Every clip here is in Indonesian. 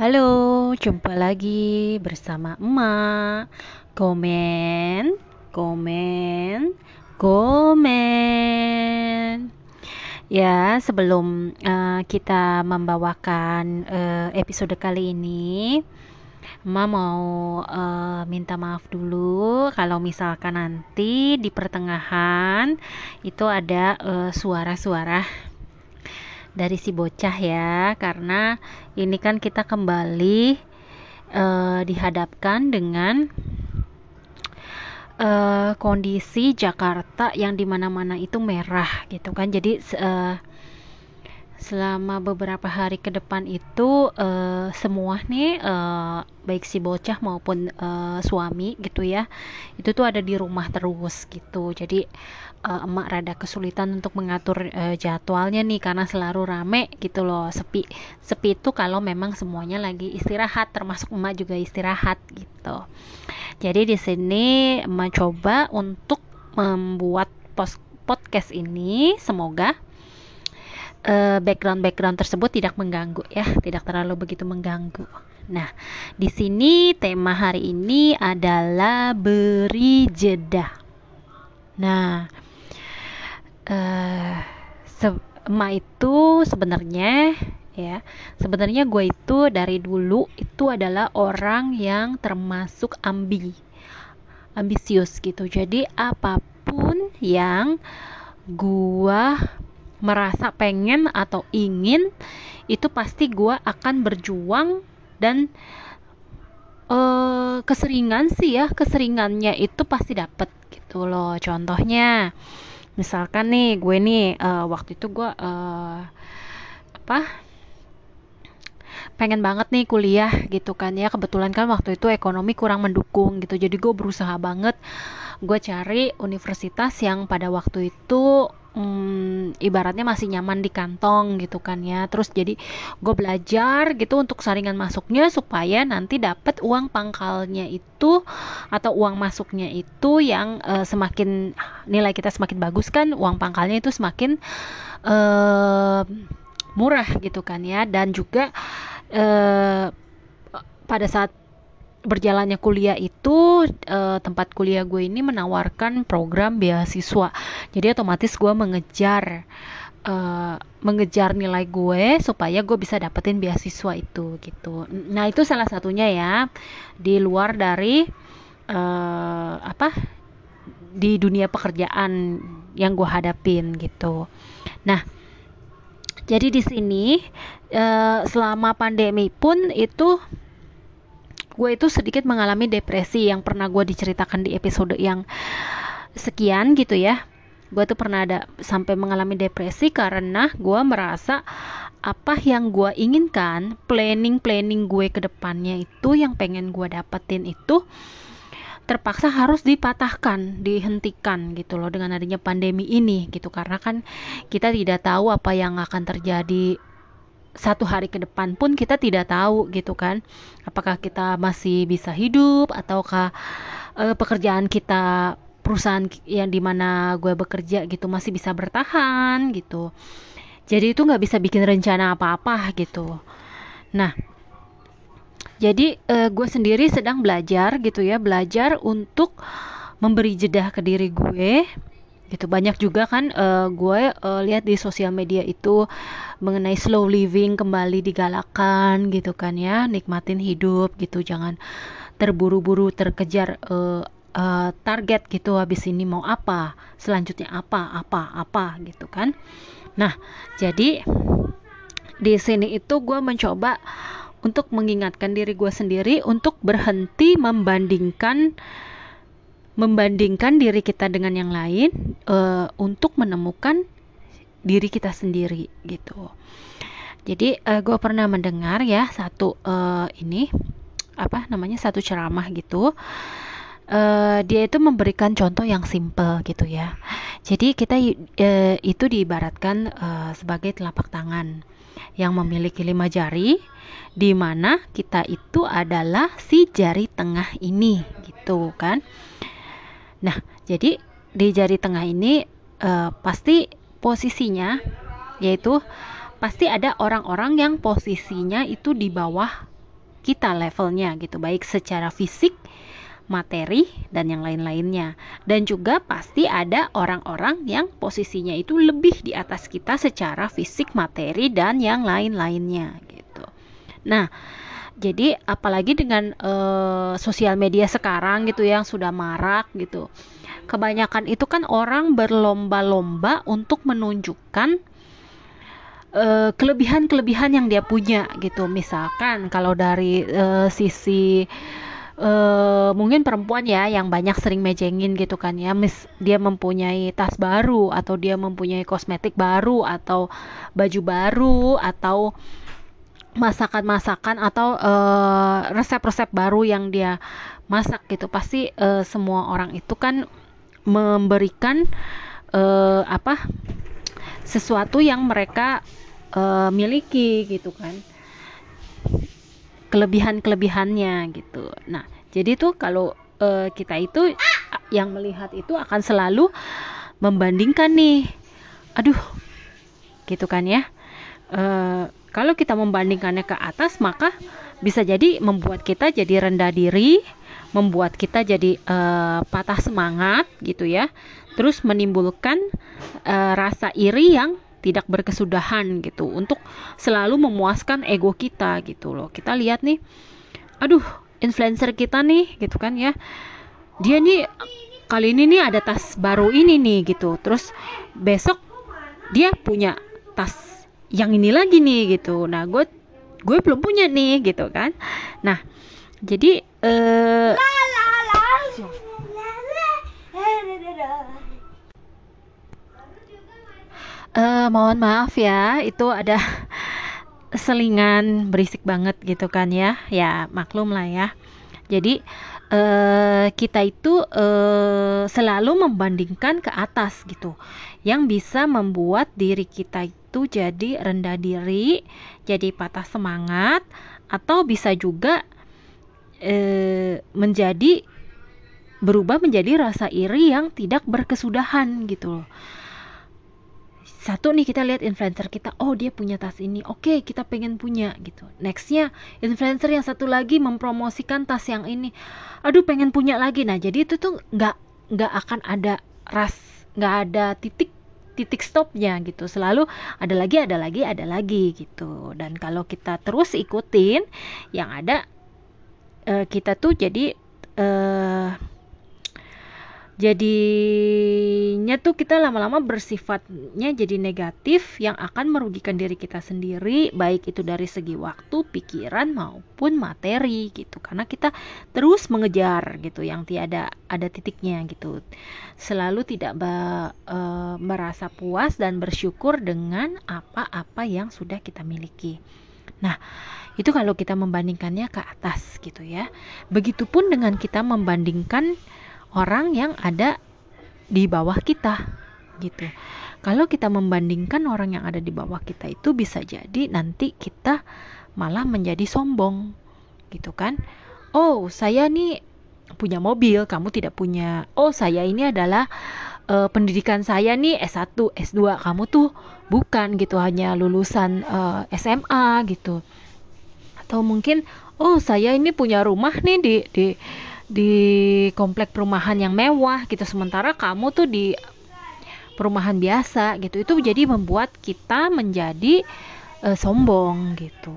Halo, jumpa lagi bersama emak. Komen, komen, komen. Ya, sebelum uh, kita membawakan uh, episode kali ini, emak mau uh, minta maaf dulu kalau misalkan nanti di pertengahan itu ada suara-suara uh, dari si bocah ya karena ini kan kita kembali uh, dihadapkan dengan uh, kondisi Jakarta yang di mana-mana itu merah gitu kan. Jadi uh, selama beberapa hari ke depan itu uh, semua nih uh, baik si bocah maupun uh, suami gitu ya itu tuh ada di rumah terus gitu. Jadi uh, emak rada kesulitan untuk mengatur uh, jadwalnya nih karena selalu rame gitu loh. Sepi sepi itu kalau memang semuanya lagi istirahat termasuk emak juga istirahat gitu. Jadi di sini emak coba untuk membuat post podcast ini. Semoga uh, background background tersebut tidak mengganggu ya tidak terlalu begitu mengganggu. Nah, di sini tema hari ini adalah beri jeda. Nah, uh, emak itu sebenarnya ya sebenarnya gue itu dari dulu itu adalah orang yang termasuk ambi ambisius gitu. Jadi apa pun yang gue merasa pengen atau ingin itu pasti gue akan berjuang dan uh, keseringan sih ya keseringannya itu pasti dapet gitu loh contohnya misalkan nih gue nih uh, waktu itu gue uh, apa pengen banget nih kuliah gitu kan ya. Kebetulan kan waktu itu ekonomi kurang mendukung gitu. Jadi gue berusaha banget gue cari universitas yang pada waktu itu hmm, ibaratnya masih nyaman di kantong gitu kan ya. Terus jadi gue belajar gitu untuk saringan masuknya supaya nanti dapat uang pangkalnya itu atau uang masuknya itu yang uh, semakin nilai kita semakin bagus kan uang pangkalnya itu semakin uh, murah gitu kan ya. Dan juga uh, pada saat berjalannya kuliah itu uh, tempat kuliah gue ini menawarkan program beasiswa. Jadi otomatis gue mengejar uh, mengejar nilai gue supaya gue bisa dapetin beasiswa itu gitu. Nah itu salah satunya ya di luar dari uh, apa di dunia pekerjaan yang gue hadapin gitu. Nah jadi di sini uh, selama pandemi pun itu gue itu sedikit mengalami depresi yang pernah gue diceritakan di episode yang sekian gitu ya. Gue tuh pernah ada sampai mengalami depresi karena gue merasa apa yang gue inginkan planning planning gue ke depannya itu yang pengen gue dapetin itu terpaksa harus dipatahkan, dihentikan gitu loh dengan adanya pandemi ini gitu. Karena kan kita tidak tahu apa yang akan terjadi satu hari ke depan pun kita tidak tahu gitu kan. Apakah kita masih bisa hidup ataukah uh, pekerjaan kita perusahaan yang di mana gue bekerja gitu masih bisa bertahan gitu. Jadi itu nggak bisa bikin rencana apa-apa gitu. Nah jadi uh, gue sendiri sedang belajar gitu ya belajar untuk memberi jeda ke diri gue gitu. Banyak juga kan uh, gue uh, lihat di sosial media itu mengenai slow living kembali digalakan gitu kan ya nikmatin hidup gitu. Jangan terburu-buru terkejar uh, uh, target gitu habis ini mau apa selanjutnya apa apa apa gitu kan. Nah jadi di sini itu gue mencoba untuk mengingatkan diri gue sendiri untuk berhenti membandingkan membandingkan diri kita dengan yang lain uh, untuk menemukan diri kita sendiri gitu. Jadi uh, gue pernah mendengar ya satu uh, ini apa namanya satu ceramah gitu. Uh, dia itu memberikan contoh yang simple gitu ya. Jadi kita uh, itu diibaratkan uh, sebagai telapak tangan yang memiliki lima jari, di mana kita itu adalah si jari tengah ini gitu kan. Nah, jadi di jari tengah ini uh, pasti posisinya yaitu pasti ada orang-orang yang posisinya itu di bawah kita levelnya gitu, baik secara fisik, materi dan yang lain-lainnya. Dan juga pasti ada orang-orang yang posisinya itu lebih di atas kita secara fisik, materi dan yang lain-lainnya gitu. Nah, jadi apalagi dengan uh, sosial media sekarang gitu yang sudah marak gitu kebanyakan itu kan orang berlomba-lomba untuk menunjukkan uh, kelebihan-kelebihan yang dia punya gitu. Misalkan kalau dari uh, sisi uh, mungkin perempuan ya yang banyak sering mejengin gitu kan ya, mis dia mempunyai tas baru atau dia mempunyai kosmetik baru atau baju baru atau masakan-masakan atau resep-resep uh, baru yang dia masak gitu. Pasti uh, semua orang itu kan memberikan uh, apa sesuatu yang mereka uh, miliki gitu kan. Kelebihan-kelebihannya gitu. Nah jadi tuh kalau uh, kita itu yang melihat itu akan selalu membandingkan nih. Aduh gitu kan ya. Uh, kalau kita membandingkannya ke atas maka bisa jadi membuat kita jadi rendah diri membuat kita jadi uh, patah semangat gitu ya. Terus menimbulkan uh, rasa iri yang tidak berkesudahan gitu untuk selalu memuaskan ego kita gitu loh. Kita lihat nih, aduh influencer kita nih gitu kan ya. Dia nih kali ini nih ada tas baru ini nih gitu. Terus besok dia punya tas yang ini lagi nih gitu. Nah, gue gue belum punya nih gitu kan. Nah, jadi eh uh, mohon maaf ya, itu ada selingan berisik banget gitu kan ya. Ya, maklum lah ya. Jadi uh, kita itu uh, selalu membandingkan ke atas gitu. Yang bisa membuat diri kita itu jadi rendah diri, jadi patah semangat atau bisa juga e, menjadi berubah menjadi rasa iri yang tidak berkesudahan gitu loh. Satu nih kita lihat influencer kita, oh dia punya tas ini, oke okay, kita pengen punya gitu. Nextnya influencer yang satu lagi mempromosikan tas yang ini, aduh pengen punya lagi. Nah jadi itu tuh nggak nggak akan ada ras, nggak ada titik titik stopnya gitu. Selalu ada lagi, ada lagi, ada lagi gitu. Dan kalau kita terus ikutin, yang ada uh, kita tuh jadi uh, jadinya tuh kita lama-lama bersifatnya jadi negatif yang akan merugikan diri kita sendiri baik itu dari segi waktu, pikiran maupun materi gitu. Karena kita terus mengejar gitu yang tiada ada titiknya gitu. Selalu tidak be, e, merasa puas dan bersyukur dengan apa-apa yang sudah kita miliki. Nah itu kalau kita membandingkannya ke atas gitu ya. Begitupun dengan kita membandingkan orang yang ada di bawah kita gitu. Kalau kita membandingkan orang yang ada di bawah kita itu bisa jadi nanti kita malah menjadi sombong gitu kan. Oh, saya nih punya mobil, kamu tidak punya. Oh, saya ini adalah uh, pendidikan saya nih S1, S2, kamu tuh bukan gitu hanya lulusan uh, eh, SMA gitu atau mungkin oh saya ini punya rumah nih di di di komplek perumahan yang mewah gitu. Sementara kamu tuh di perumahan biasa gitu. Itu jadi membuat kita menjadi uh, sombong gitu.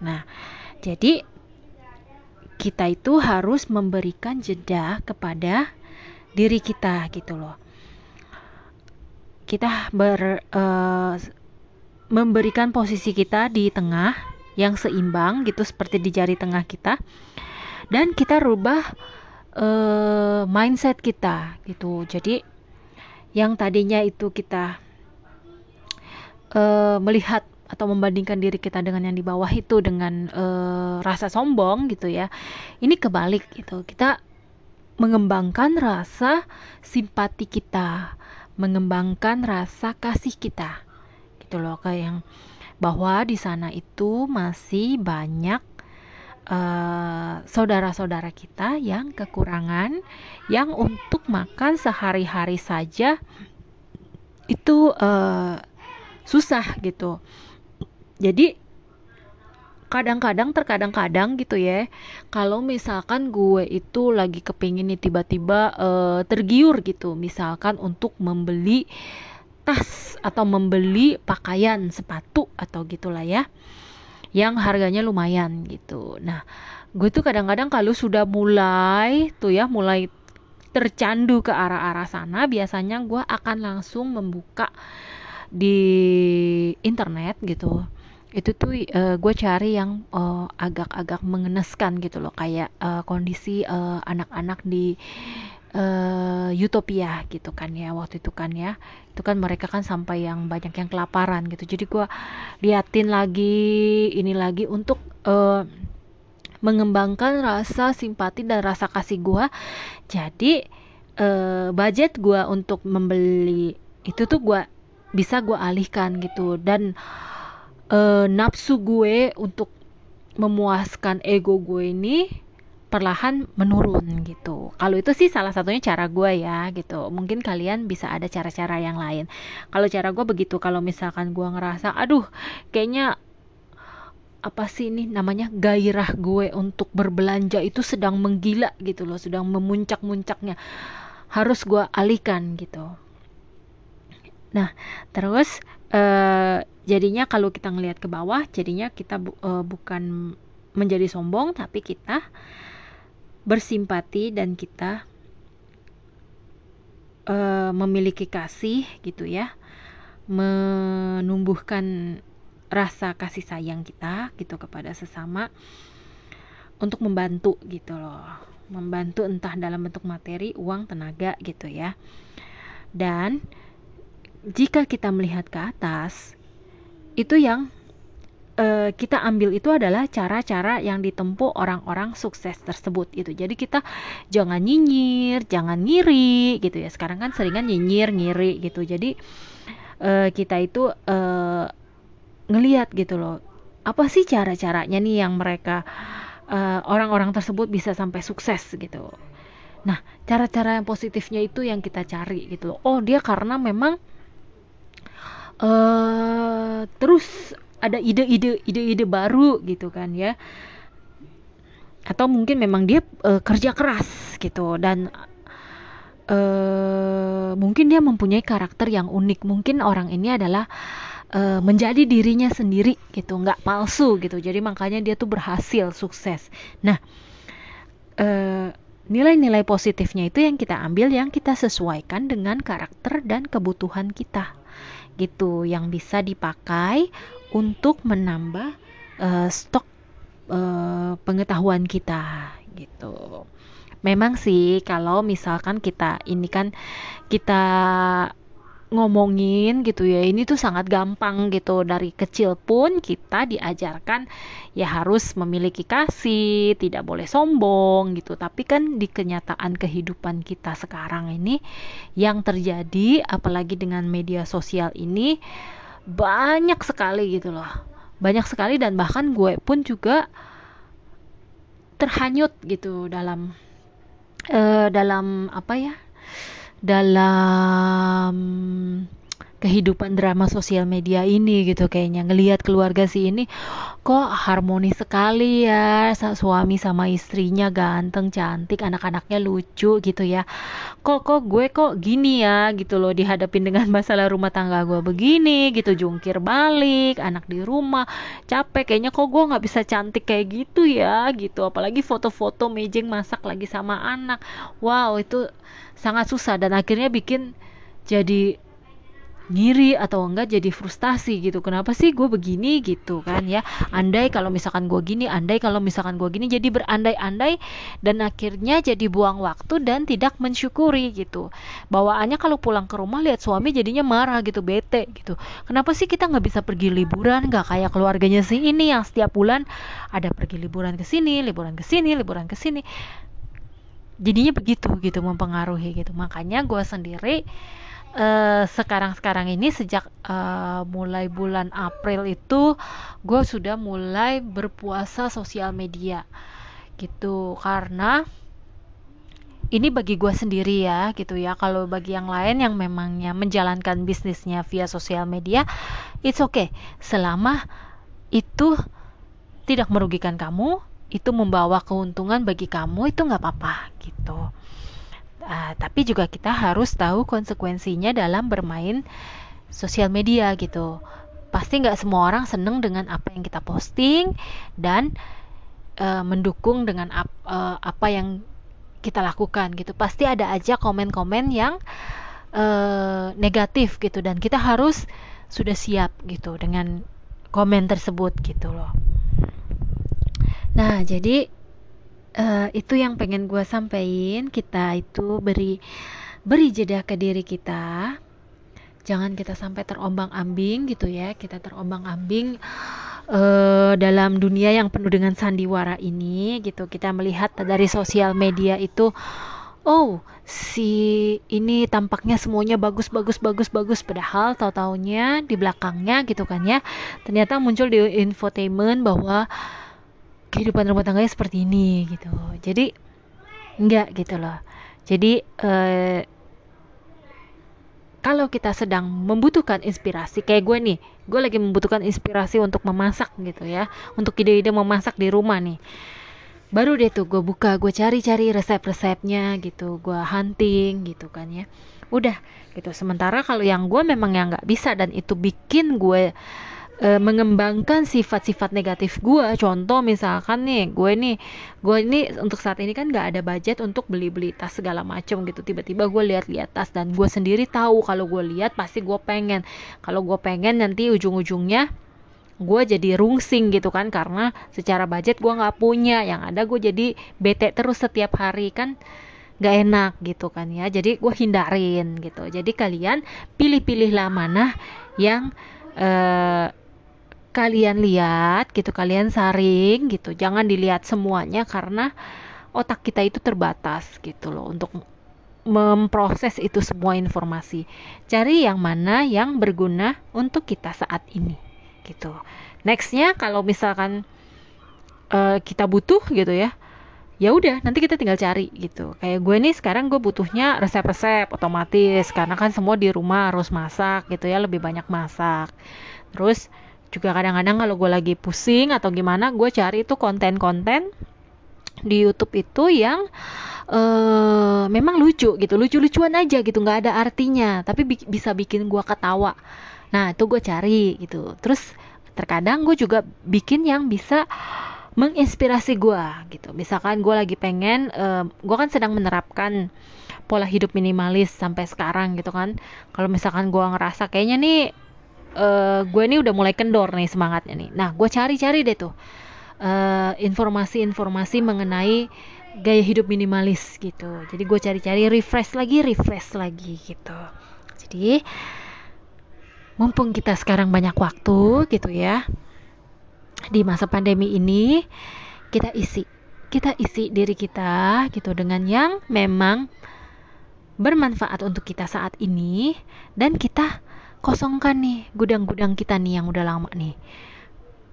Nah jadi kita itu harus memberikan jeda kepada diri kita gitu loh. Kita ber uh, memberikan posisi kita di tengah yang seimbang gitu seperti di jari tengah kita dan kita rubah uh, mindset kita gitu. Jadi yang tadinya itu kita uh, melihat atau membandingkan diri kita dengan yang di bawah itu dengan uh, rasa sombong gitu ya ini kebalik gitu. Kita mengembangkan rasa simpati kita mengembangkan rasa kasih kita gitu loh kayak yang bahwa di sana itu masih banyak eh, saudara-saudara kita yang kekurangan yang untuk makan sehari-hari saja itu uh, susah gitu. Jadi kadang-kadang terkadang-kadang gitu ya kalau misalkan gue itu lagi kepingin nih tiba-tiba uh, tergiur gitu misalkan untuk membeli tas atau membeli pakaian sepatu atau gitulah ya yang harganya lumayan gitu. Nah gue tuh kadang-kadang kalau sudah mulai tuh ya mulai tercandu ke arah-arah sana biasanya gue akan langsung membuka di internet gitu. Itu tuh uh, gue cari yang eh, agak-agak mengeneskan gitu loh. Kayak uh, kondisi anak-anak uh, di uh, Utopia gitu kan ya waktu itu kan ya. Itu kan mereka kan sampai yang banyak yang kelaparan gitu. Jadi gue liatin lagi ini lagi untuk uh, mengembangkan rasa simpati dan rasa kasih gue jadi uh, budget gue untuk membeli itu tuh gue bisa gue alihkan gitu. Dan uh, nafsu gue untuk memuaskan ego gue ini perlahan menurun gitu. Kalau itu sih salah satunya cara gue ya gitu. Mungkin kalian bisa ada cara-cara yang lain. Kalau cara gue begitu, kalau misalkan gue ngerasa, aduh, kayaknya apa sih ini namanya gairah gue untuk berbelanja itu sedang menggila gitu loh, sedang memuncak-muncaknya. Harus gue alihkan gitu. Nah, terus uh, jadinya kalau kita ngelihat ke bawah jadinya kita bu, uh, bukan menjadi sombong tapi kita bersimpati dan kita uh, memiliki kasih gitu ya. Menumbuhkan rasa kasih sayang kita gitu kepada sesama untuk membantu gitu loh. Membantu entah dalam bentuk materi uang tenaga gitu ya. Dan jika kita melihat ke atas itu yang uh, kita ambil itu adalah cara-cara yang ditempuh orang-orang sukses tersebut gitu. Jadi kita jangan nyinyir, jangan ngiri gitu ya. Sekarang kan seringan nyinyir, ngiri gitu. Jadi uh, kita itu uh, ngelihat gitu loh. Apa sih cara-caranya nih yang mereka orang-orang uh, tersebut bisa sampai sukses gitu. Nah, cara-cara yang positifnya itu yang kita cari gitu loh. Oh, dia karena memang uh, terus ada ide-ide ide-ide baru gitu kan ya. Atau mungkin memang dia uh, kerja keras gitu dan uh, mungkin dia mempunyai karakter yang unik. Mungkin orang ini adalah uh, menjadi dirinya sendiri gitu nggak palsu gitu. Jadi makanya dia tuh berhasil sukses. Nah nilai-nilai positifnya itu yang kita ambil yang kita sesuaikan dengan karakter dan kebutuhan kita gitu yang bisa dipakai untuk menambah uh, stok uh, pengetahuan kita gitu. Memang sih kalau misalkan kita ini kan kita ngomongin gitu ya. Ini tuh sangat gampang gitu. Dari kecil pun kita diajarkan ya harus memiliki kasih tidak boleh sombong gitu. Tapi kan di kenyataan kehidupan kita sekarang ini yang terjadi apalagi dengan media sosial ini banyak sekali gitu loh. Banyak sekali dan bahkan gue pun juga terhanyut gitu dalam uh, dalam apa ya dalam kehidupan drama sosial media ini gitu kayaknya. Ngelihat keluarga si ini kok harmonis sekali ya suami sama istrinya ganteng cantik anak-anaknya lucu gitu ya. Kok kok gue kok gini ya gitu loh dihadapin dengan masalah rumah tangga gue begini gitu. Jungkir balik anak di rumah capek kayaknya. Kok gue nggak bisa cantik kayak gitu ya gitu. Apalagi foto-foto mejeng masak lagi sama anak. Wow itu sangat susah dan akhirnya bikin jadi ngiri atau enggak jadi frustasi gitu. Kenapa sih gue begini gitu kan ya? Andai kalau misalkan gue gini andai kalau misalkan gue gini jadi berandai-andai dan akhirnya jadi buang waktu dan tidak mensyukuri gitu. Bawaannya kalau pulang ke rumah lihat suami jadinya marah gitu bete gitu. Kenapa sih kita nggak bisa pergi liburan? Nggak kayak keluarganya sih ini yang setiap bulan ada pergi liburan ke sini liburan ke sini liburan ke sini. Jadinya begitu gitu mempengaruhi gitu. Makanya gue sendiri uh, sekarang-sekarang ini sejak uh, mulai bulan April itu gue sudah mulai berpuasa sosial media. Gitu karena ini bagi gue sendiri ya gitu ya. Kalau bagi yang lain yang memangnya menjalankan bisnisnya via sosial media it's okay. Selama itu tidak merugikan kamu itu membawa keuntungan bagi kamu itu nggak apa-apa gitu uh, tapi juga kita harus tahu konsekuensinya dalam bermain sosial media gitu. Pasti nggak semua orang seneng dengan apa yang kita posting dan uh, mendukung dengan ap, uh, apa yang kita lakukan gitu. Pasti ada aja komen-komen yang uh, negatif gitu dan kita harus sudah siap gitu dengan komen tersebut gitu loh. Nah jadi uh, itu yang pengen gue sampaikan kita itu beri beri jeda ke diri kita. Jangan kita sampai terombang ambing gitu ya. Kita terombang ambing uh, dalam dunia yang penuh dengan sandiwara ini gitu. Kita melihat dari sosial media itu oh si ini tampaknya semuanya bagus bagus bagus bagus. Padahal tahu taunya di belakangnya gitu kan ya ternyata muncul di infotainment bahwa kehidupan rumah tangganya seperti ini gitu. Jadi enggak gitu loh. Jadi eh, kalau kita sedang membutuhkan inspirasi kayak gue nih gue lagi membutuhkan inspirasi untuk memasak gitu ya. Untuk ide-ide memasak di rumah nih. Baru deh tuh gue buka gue cari-cari resep-resepnya gitu. Gue hunting gitu kan ya. Udah gitu. Sementara kalau yang gue memang yang nggak bisa dan itu bikin gue e, mengembangkan sifat-sifat negatif gue contoh misalkan nih gue nih gue ini untuk saat ini kan nggak ada budget untuk beli-beli tas segala macam gitu. Tiba-tiba gue lihat-lihat tas dan gue sendiri tahu kalau gue lihat pasti gue pengen. Kalau gue pengen nanti ujung-ujungnya gue jadi rungsing gitu kan karena secara budget gue nggak punya. Yang ada gue jadi bete terus setiap hari kan gak enak gitu kan ya. Jadi gue hindarin gitu. Jadi kalian pilih-pilihlah mana yang uh, kalian lihat gitu kalian saring gitu. Jangan dilihat semuanya karena otak kita itu terbatas gitu loh untuk memproses itu semua informasi. Cari yang mana yang berguna untuk kita saat ini gitu. Nextnya kalau misalkan uh, kita butuh gitu ya ya udah nanti kita tinggal cari gitu. Kayak gue nih sekarang gue butuhnya resep-resep otomatis karena kan semua di rumah harus masak gitu ya lebih banyak masak. Terus juga kadang-kadang kalau gue lagi pusing atau gimana gue cari itu konten-konten di YouTube itu yang uh, memang lucu gitu lucu-lucuan aja gitu nggak ada artinya tapi bi bisa bikin gue ketawa. Nah itu gue cari gitu. Terus terkadang gue juga bikin yang bisa menginspirasi gue gitu. Misalkan gue lagi pengen uh, gue kan sedang menerapkan pola hidup minimalis sampai sekarang gitu kan. Kalau misalkan gue ngerasa kayaknya nih uh, gue ini udah mulai kendor nih semangatnya nih. Nah, gue cari-cari deh tuh informasi eh, informasi-informasi mengenai gaya hidup minimalis gitu. Jadi gue cari-cari refresh lagi, refresh lagi gitu. Jadi mumpung kita sekarang banyak waktu gitu ya di masa pandemi ini kita isi kita isi diri kita gitu dengan yang memang bermanfaat untuk kita saat ini dan kita kosongkan nih gudang-gudang kita nih yang udah lama nih.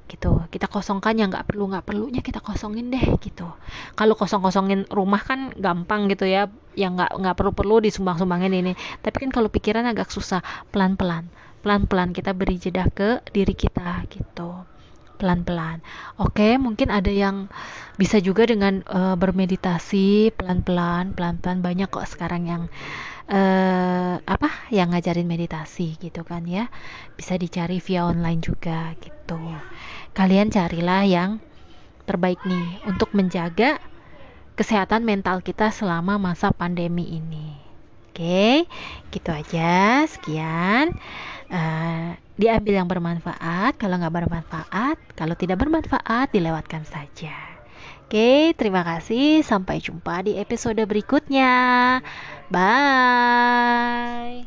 Gitu. Kita kosongkan yang nggak perlu nggak perlunya kita kosongin deh gitu. Kalau kosong kosongin rumah kan gampang gitu ya yang nggak nggak perlu perlu disumbang sumbangin ini. Tapi kan kalau pikiran agak susah pelan pelan pelan pelan kita beri jeda ke diri kita gitu pelan pelan oke mungkin ada yang bisa juga dengan uh, bermeditasi pelan pelan pelan pelan banyak kok sekarang yang uh, apa yang ngajarin meditasi gitu kan ya. Bisa dicari via online juga gitu. Kalian carilah yang terbaik nih untuk menjaga kesehatan mental kita selama masa pandemi ini. Oke gitu aja. Sekian. Uh, diambil yang bermanfaat kalau nggak bermanfaat kalau tidak bermanfaat dilewatkan saja Oke, terima kasih. Sampai jumpa di episode berikutnya. Bye.